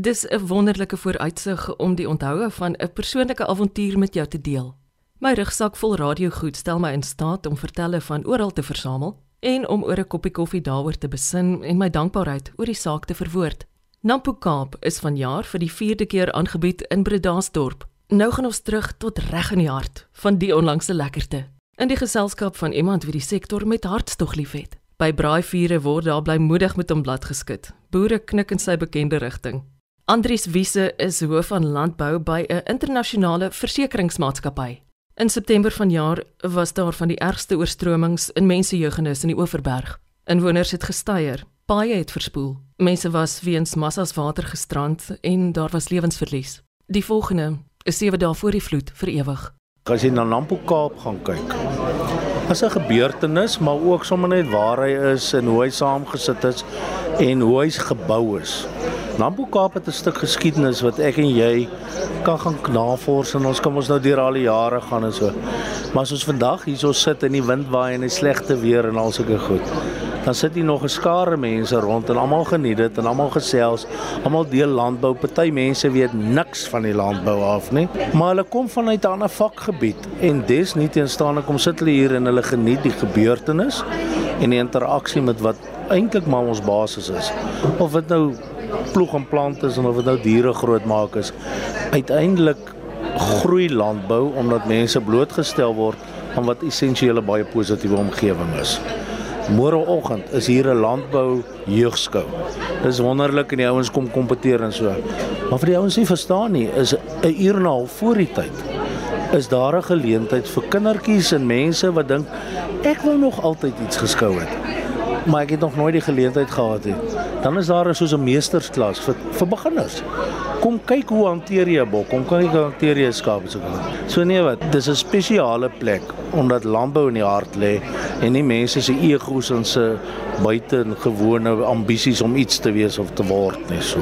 Dis 'n wonderlike vooruitsig om die onthoue van 'n persoonlike avontuur met jou te deel. My rugsak vol radiogoed stel my in staat om vertelle van oral te versamel en om oor 'n koppie koffie daaroor te besin en my dankbaarheid oor die saak te verwoord. Nampo Kaap is vanjaar vir die 4de keer aangebied in Bredasdorp. Nou gaan ons terug tot reg in die hart van die onlangse lekkerte. In die geselskap van iemand wie die sektor met hartstog liefhet. By braaivure word daar blymoedig met hom blad geskit. Boere knik in sy bekende rigting. Andries Wiese is hoof van landbou by 'n internasionale versekeringsmaatskappy. In September vanjaar was daar van die ergste oorstromings in mensejeugenis in die Oeverberg. Inwoners het gesteier, paaie het verspoel. Mense was weens massas water gestrand en daar was lewensverlies. Die volgende is sewe dae voor die vloed vir ewig. As jy na Nampo Kaap gaan kyk, is 'n gebeurtenis, maar ook sommer net waar hy is en hoe hy saamgesit is en hoe hy gebou is. Nampo Kaap het 'n stuk geskiedenis wat ek en jy kan gaan navors en ons kan ons nou deur al die jare gaan en so. Maar as ons vandag hierso sit in die wind waai en die slegte weer en al sulke goed, dan sit hier nog 'n skare mense rond en almal geniet dit en almal gesels, almal deel landbou. Party mense weet niks van die landbou af nie, maar hulle kom vanuit 'n ander vakgebied en dis nie teenstaande kom sit hulle hier en hulle geniet die gebeurtenis en die interaksie met wat eintlik maar ons basis is. Of dit nou ploeg en plant is en of dit nou diere grootmaak is. Uiteindelik groei landbou omdat mense blootgestel word aan wat essensiële baie positiewe omgewing is. Môreoggend is hier 'n landbou jeugskou. Dis wonderlik en die ouens kom kompeteer en so. Maar vir die ouens nie verstaan nie, is 'n uur en 'n half voor die tyd is daar 'n geleentheid vir kindertjies en mense wat dink ek wou nog altyd iets geskou het. Maar ek het nog nooit die geleentheid gehad nie. Dan is daar soos 'n meestersklas vir vir beginners. Kom kyk hoe hanteer jy 'n bok, kom kyk hoe hanteer jy 'n skaap so kan. So nee wat, dis 'n spesiale plek omdat landbou in die hart lê en nie mense se egos en se buitengewone ambisies om iets te wees of te word nie so.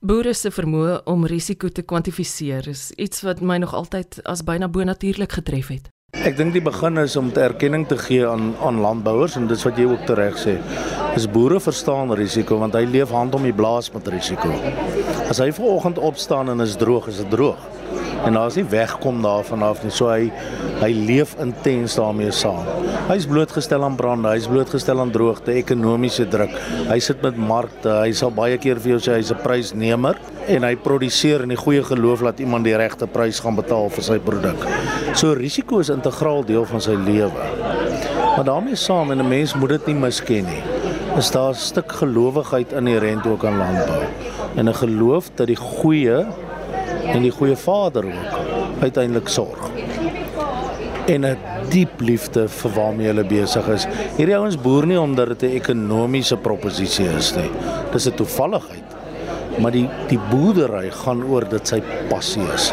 Boere se vermoë om risiko te kwantifiseer is iets wat my nog altyd as byna bonatuurlik getref het. Ek dink die begin is om te erkenning te gee aan aan landbouers en dis wat jy ook tereg sê. Is boere verstaan risiko want hy leef hand om die blaas met risiko. As hy vanoggend opstaan en is droog, is dit droog. En daar's nie wegkom daarvan af nie. So hy hy leef intens daarmee saam. Hy's blootgestel aan brande, hy's blootgestel aan droogte, ekonomiese druk. Hy sit met markte. Hy sal baie keer vir jou sê hy's 'n prysnemer en hy produseer in die goeie geloof dat iemand die regte prys gaan betaal vir sy produk. So risiko is integraal deel van sy lewe. Maar daarmee saam en 'n mens moet dit nie misken nie. Is daar 'n stuk gelowigheid inherënt ook aan landbou en 'n geloof dat die goeie en die goeie vader ook uiteindelik sorg. En 'n diep liefde vir waarmee hulle besig is. Hierdie ouens boer nie omdat dit 'n ekonomiese proposisie is nie. Dis 'n toevalligheid. Maar die die boerdery gaan oor dit sy passie is.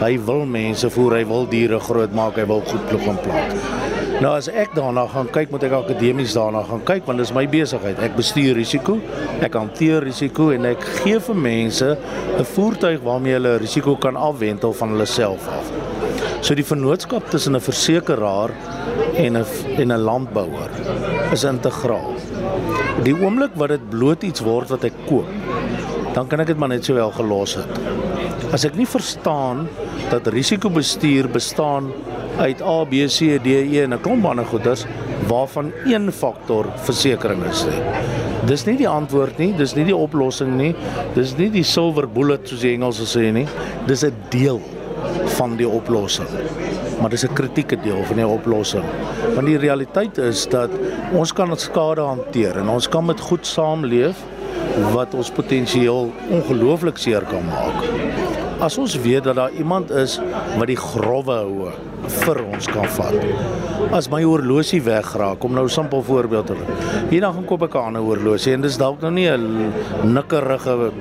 Hy wil mense voer, hy wil diere grootmaak, hy wil goed ploeg en plant. Nou as ek daarna gaan kyk, moet ek akademies daarna gaan kyk want dis my besigheid. Ek bestuur risiko, ek hanteer risiko en ek gee vir mense 'n voertuig waarmee hulle risiko kan afwentel van hulle self af. So die vennootskap tussen 'n versekeraar en 'n en 'n landbouer is integraal. Die oomblik wat dit bloot iets word wat ek koop, dan kan ek dit maar net sowel gelos het. As ek nie verstaan dat risikobestuur bestaan uit A B C D E en 'n klomp ander goeders waarvan een faktor versekerings is. Nie. Dis nie die antwoord nie, dis nie die oplossing nie. Dis nie die silver bullet soos die Engelse sê nie. Dis 'n deel van die oplossing. Maar dis 'n kritieke deel van die oplossing. Want die realiteit is dat ons kan skade hanteer en ons kan met goed saamleef wat ons potensieel ongelooflik seer kan maak. As ons weet dat daar iemand is wat die growwe houe vir ons kan vat. As my horlosie wegraak, kom nou 'n simpel voorbeeld te neem. Hier dan gaan koop ek 'n ander horlosie en dis dalk nou nie 'n nikkerige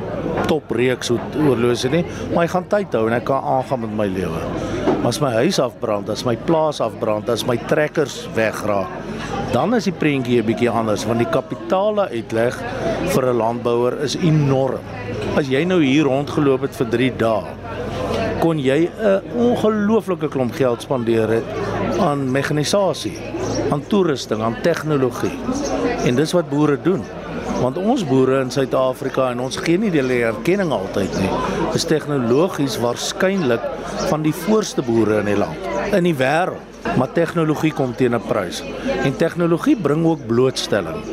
topreeks horlosie nie, maar hy gaan tyd hou en ek kan aangaan met my lewe. As my huis afbrand, as my plaas afbrand, as my trekkers wegraak, dan is die prentjie 'n bietjie anders want die kapitaale uitleg vir 'n landbouer is enorm. As jy nou hier rondgeloop het vir 3 dae, kon jy 'n ongelooflike klomp geld spandeer het aan mekanisasie, aan toerusting, aan tegnologie. En dis wat boere doen. Want ons boere in Suid-Afrika en ons gee nie die erkenning altyd nie. Is tegnologies waarskynlik van die voorste boere in die land in die wêreld. Maar tegnologie kom teen 'n prys. En tegnologie bring ook blootstelling.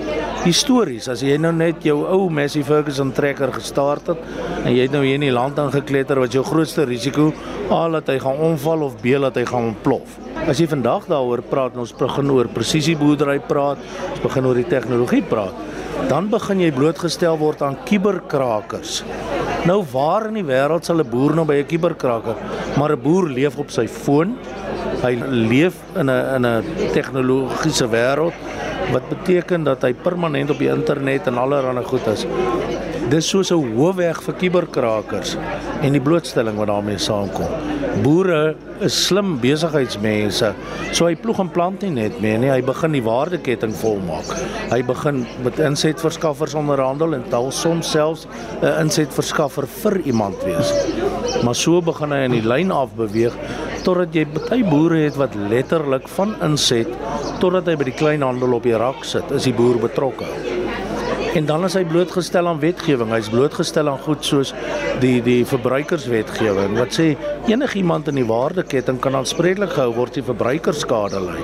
Histories, as jy nou net jou ou Massey Ferguson trekker gestart het en jy het nou hier in die land aangekletter wat jou grootste risiko A dat hy gaan omval of B dat hy gaan ontplof. As jy vandag daaroor praat en ons begin oor presisieboerdery praat, ons begin oor die tegnologie praat, dan begin jy blootgestel word aan kuberkrakers. Nou waar in die wêreld sal 'n boer nou by 'n kuberkraker? Maar 'n boer leef op sy foon. Hy leef in 'n in 'n tegnologiese wêreld wat beteken dat hy permanent op die internet en allerlei goed is. Dis soos 'n hoofweg vir kuberkrakers en die blootstelling wat daarmee saamkom. Boere is slim besigheidsmense. So hy ploeg en plant nie net meer nie, hy begin die waardeketting volmaak. Hy begin met insetverskaffers onderhandel en tel soms selfs 'n insetverskaffer vir iemand wees. Maar so begin hy in die lyn af beweeg totdat jy baie boere het wat letterlik van inset totdat hy by die kleinhandel op die rak sit, is die boer betrokke. En dan is hy blootgestel aan wetgewing. Hy's blootgestel aan goed soos die die verbruikerswetgewing wat sê enigiemand in die waardeketting kan aanspreeklik gehou word as verbruikerskade ly.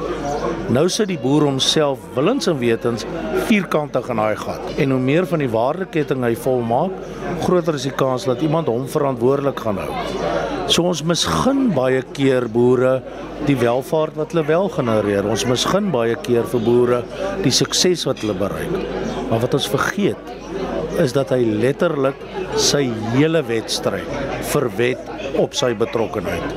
Nou sit die boer homself willens en wetens vierkantig in daai gat. En hoe meer van die waardeketting hy volmaak, groter is die kans dat iemand hom verantwoordelik gaan hou. So ons misgun baie keer boere die welvaart wat hulle wel genereer. Ons misgun baie keer vir boere die sukses wat hulle bereik. Maar wat ons vergeet is dat hy letterlik sy hele wedstryd verwet op sy betrokkenheid.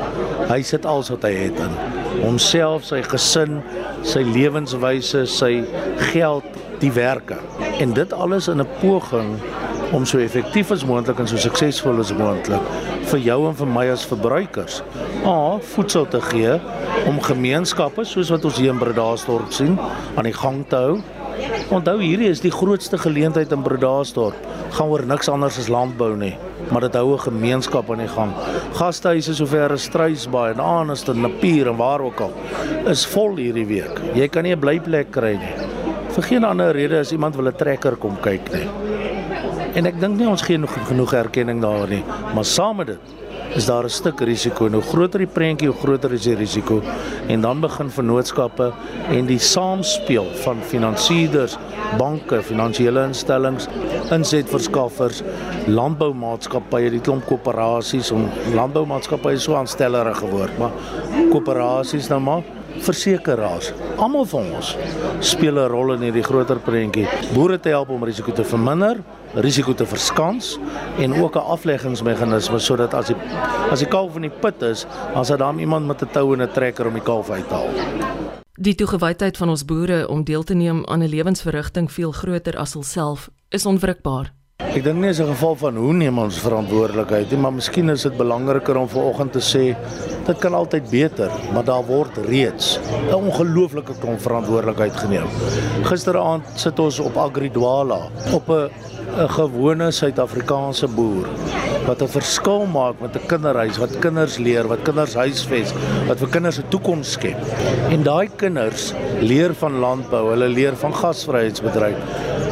Hy sit alles wat hy het in homself, sy gesin, sy lewenswyse, sy geld, die werke. En dit alles in 'n poging om so effektief as moontlik en so suksesvol as moontlik vir jou en vir my as verbruikers. A, voedsel te gee om gemeenskappe soos wat ons hier in Bredasdorp sien aan die gang te hou. Onthou hierdie is die grootste geleentheid in Bredasdorp. Gaan oor niks anders as landbou nie maar dit hou 'n gemeenskap aan die gang. Gastehuise sover as Struisbaai en Aniston, Napier en waar ook al is vol hierdie week. Jy kan nie 'n blyplek kry nie. Vir geen ander rede as iemand wil 'n trekker kom kyk nie. En ek dink nie ons gee nog genoeg erkenning daar nie, maar saam met dit is daar 'n stuk risiko. Nou groter die prentjie, hoe groter is die risiko. En dan begin vennootskappe en die saamspeel van finansiëerders, banke, finansiële instellings, insetverskaffers, landboumaatskappye, die klomp koöperasies om landboumaatskappye so aanstellerig geword, maar koöperasies nou maar versekeraars. Almal van ons speel 'n rol in hierdie groter prentjie. Boere te help om risiko te verminder, risiko te verskans en ook 'n afleggingsmeganisme sodat as die as die kalf in die put is, as daar dan iemand met 'n tou en 'n trekker om die kalf uit te haal. Die toegewydheid van ons boere om deel te neem aan 'n lewensverrigting veel groter as hulself is onwrikbaar. Ek dink nie is 'n geval van hoe neem ons verantwoordelikheid nie, maar miskien is dit belangriker om vanoggend te sê dit kan altyd beter, maar daar word reeds 'n ongelooflike klomp verantwoordelikheid geneem. Gisteraand sit ons op Agridwala op 'n 'n gewone Suid-Afrikaanse boer wat 'n verskil maak met 'n kinderhuis wat kinders leer, wat kinders huisves, wat vir kinders 'n toekoms skep. En daai kinders leer van landbou, hulle leer van gasvryheidsbedryf.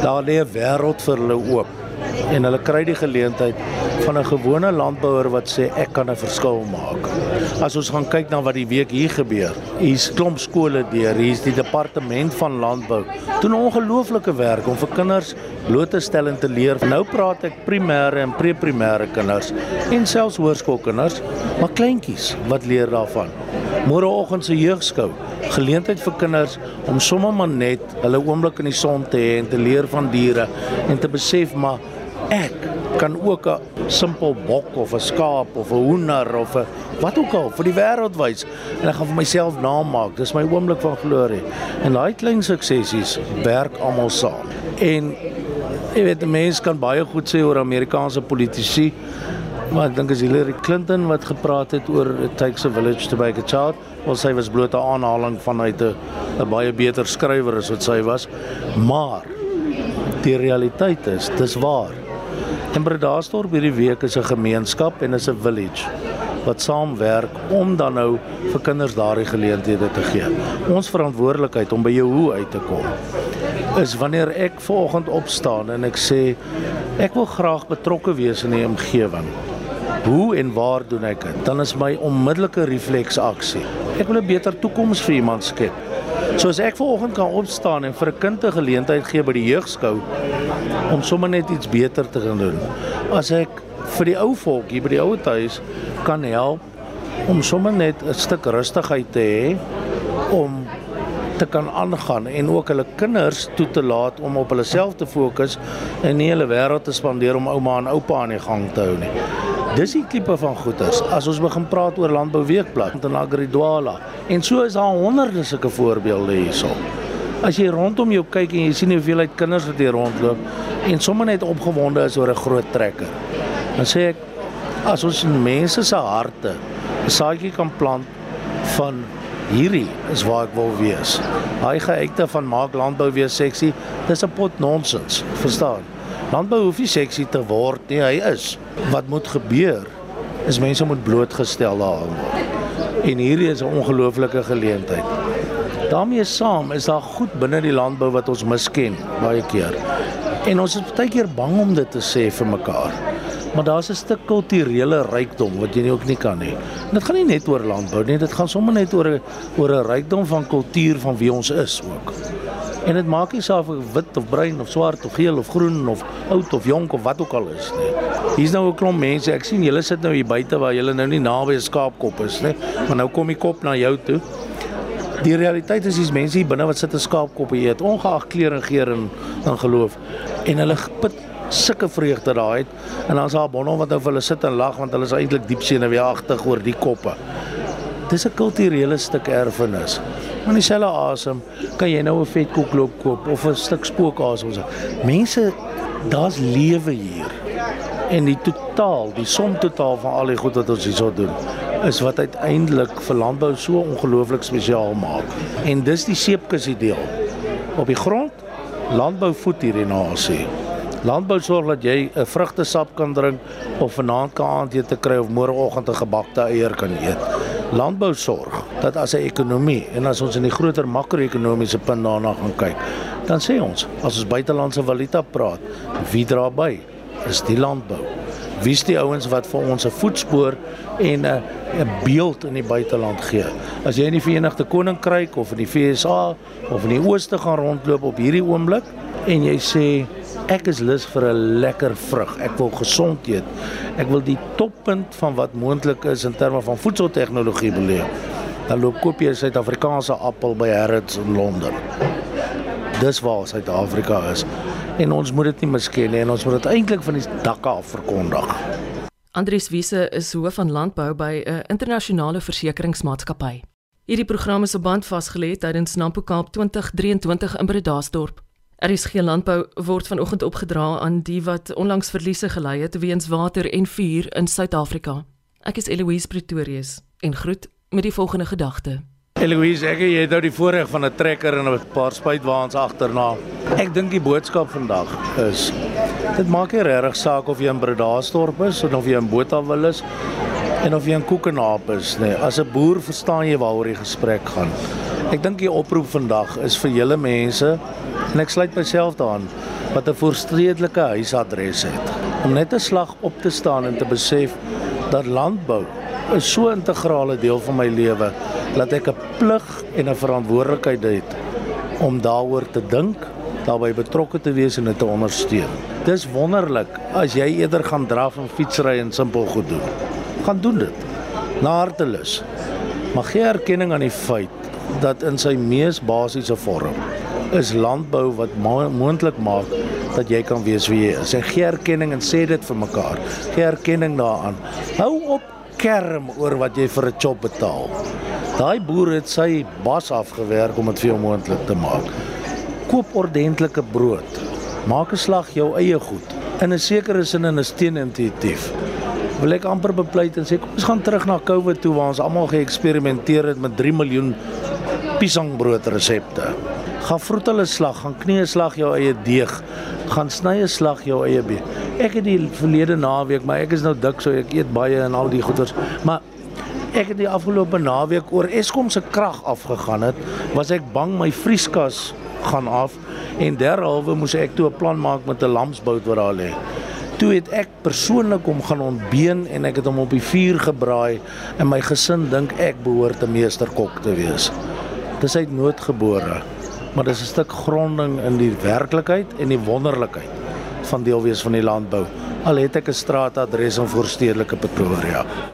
Daar lê 'n wêreld vir hulle oop en hulle kry die geleentheid van 'n gewone landbouer wat sê ek kan 'n verskil maak. As ons gaan kyk na wat die week hier gebeur, hier's klomp skole deur, hier's die departement van landbou. Doen ongelooflike werk om vir kinders bloot te stel en te leer. Nou praat ek primêre en pre-primêre kinders en selfs hoërskoolkinders, maar kleintjies wat leer daarvan. Môreoggend se jeugskou, geleentheid vir kinders om sommer maar net hulle oomblik in die son te hê en te leer van diere en te besef maar ek kan ook 'n simpel bok of 'n skaap of 'n hoender of 'n wat ook al vir die wêreld wys en ek gaan vir myself naam maak. Dis my oomblik van glorie. En daai klein suksessies werk almal saam. En jy weet mense kan baie goed sê oor Amerikaanse politici. Maar ek dink as Hillary Clinton wat gepraat het oor it takes a village to make a child, wel sy was bloot 'n aanhaling vanuit 'n 'n baie beter skrywer as wat sy was. Maar die realiteit is, dis waar. En Bredasdorp hierdie week is 'n gemeenskap en is 'n village wat saamwerk om dan nou vir kinders daardie geleenthede te gee. Ons verantwoordelikheid om by jou hoe uit te kom is wanneer ek vanoggend opstaan en ek sê ek wil graag betrokke wees in die omgewing. Hoe en waar doen ek dit? Dan is my onmiddellike refleksaksie. Ek wil 'n beter toekoms vir iemand skep. So as ek vanoggend kan opstaan en vir 'n kind 'n geleentheid gee by die jeugskou om sommer net iets beter te gaan doen. As ek vir die ou volk hier by die ouer huis kan help om sommer net 'n stuk rustigheid te hê om te kan aangaan en ook hulle kinders toe te laat om op hulle self te fokus en nie hulle wêreld te spandeer om ouma en oupa aan die gang te hou nie. Dis die tipe van goeters. As ons begin praat oor landbou weekblad en Agridwala en so is daar honderde sulke voorbeelde hierso. As jy rondom jou kyk en jy sien hoeveel uit kinders wat hier rondloop en sommer net opgewonde is oor 'n groot trekker. Dan sê ek as ons in mense se harte 'n saadjie kan plant van hierdie is waar ek wil wees. Daai geëikte van maak landbou weer seksie, dis 'n pot nonsens, verstaan? Landbou hoef nie seksie te word nie, hy is. Wat moet gebeur is mense moet blootgestel daaraan word. En hierdie is 'n ongelooflike geleentheid. Daarmee saam is daar goed binne die landbou wat ons misken baie keer. En ons is baie keer bang om dit te sê vir mekaar. Maar daar's 'n stuk kulturele rykdom wat jy nie ook nie kan hê. En dit gaan nie net oor landbou nie, dit gaan sommer net oor 'n oor 'n rykdom van kultuur van wie ons is ook. En dit maak nie saak of wit of bruin of swart of geel of groen of oud of jonk of wat ook al is nie. Hier's nou 'n klomp mense. Ek sien julle sit nou hier buite waar julle nou nie naby 'n skaapkop is nie, maar nou kom die kop na jou toe. Die realiteit is dis mense hier binne wat sit 'n skaapkop eet, ongeag kleur en geur en en geloof. En hulle put sulke vreugde daai uit en dan's daar bonne wat nou vir hulle sit en lag want hulle is eintlik diep senuweeagtig oor die koppe. Dis 'n kulturele stuk erfenis. Maar dieselfde asem kan jy nou 'n vetkoek loop koop of 'n stuk spookasem. Mense, daar's lewe hier. En die totaal, die som totaal van al die goed wat ons hierso doen, is wat uiteindelik vir landbou so ongelooflik spesiaal maak. En dis die seepkussie deel. Op die grond landbou voed hierdie nasie. Landbou sorg dat jy 'n vrugtesap kan drink of vanaand kan aandete kry of môreoggend 'n gebakte eier kan eet. Landbou sorg dat as 'n ekonomie en as ons in die groter makro-ekonomiese punt daarna gaan kyk, dan sê ons, as ons buitelandse valuta praat, wie dra by? Is die landbou. Wie's die ouens wat vir ons 'n voetspoor en 'n 'n beeld in die buiteland gee? As jy in die Verenigde Koninkryk of in die VSA of in die Ooste gaan rondloop op hierdie oomblik en jy sê Ek is lus vir 'n lekker vrug. Ek wil gesond eet. Ek wil die toppunt van wat moontlik is in terme van voedseltegnologie beleef. Dan loop koop jy 'n Suid-Afrikaanse appel by Harrods in Londen. Dis waar Suid-Afrika is. En ons moet dit nie misken nie en ons moet dit eintlik van die dakke af verkondig. Andries Wiese is hoof van landbou by 'n internasionale versekeringsmaatskappy. Hierdie program is op band vasgelê tydens Nampo Kaap 2023 in Bredasdorp. Er is geen landbou word vanoggend opgedra aan die wat onlangs verliese gelei het weens water en vuur in Suid-Afrika. Ek is Eloise Pretorius en groet met die volgende gedagte. Eloise, ek jy het nou die voorreg van 'n trekker en 'n paar spuitwaans agterna. Ek dink die boodskap vandag is dit maak nie regtig saak of jy in Bredasdorp is of jy in Botawil is en of jy in Koekenaap is nie. As 'n boer verstaan jy waaroor die gesprek gaan. Ek dink die oproep vandag is vir julle mense en ek sluit myself daaraan wat 'n voorstredelike huisadres het om net 'n slag op te staan en te besef dat landbou is so 'n integrale deel van my lewe dat ek 'n plig en 'n verantwoordelikheid het om daaroor te dink, daarbey betrokke te wees en dit te ondersteun. Dis wonderlik as jy eerder gaan draf en fietsry en simpel goed doen. Gaan doen dit. Na hartelus. Maar gee erkenning aan die feit dat in sy mees basiese vorm is landbou wat moontlik maak dat jy kan wees wie jy is. En gee erkenning en sê dit vir mekaar. Gee erkenning daaraan. Hou op kerm oor wat jy vir 'n job betaal. Daai boer het sy bas afgewerk om dit vir jou moontlik te maak. Koop ordentlike brood. Maak 'n slag jou eie goed. In 'n sekere sin en is teenintuïtief. Wil ek amper bepleit en sê kom ons gaan terug na COVID toe waar ons almal geëksperimenteer het met 3 miljoen piesangbrood resepte gaan vroet hulle slag, gaan knie 'n slag jou eie deeg, gaan sny 'n slag jou eie been. Ek het die verlede naweek, maar ek is nou dik so ek eet baie en al die goeders, maar ek het die afgelope naweek oor Eskom se krag afgegaan het, was ek bang my vrieskas gaan af En derhalwe moes ek toe 'n plan maak met 'n lamsbout wat daar lê. Toe het ek persoonlik hom gaan ontbeen en ek het hom op die vuur gebraai en my gesin dink ek behoort 'n meesterkok te wees. Dis uit noodgebore, maar dis 'n stuk gronding in die werklikheid en die wonderlikheid van deel wees van die landbou. Al het ek 'n straatadres in voorstedelike Pretoria.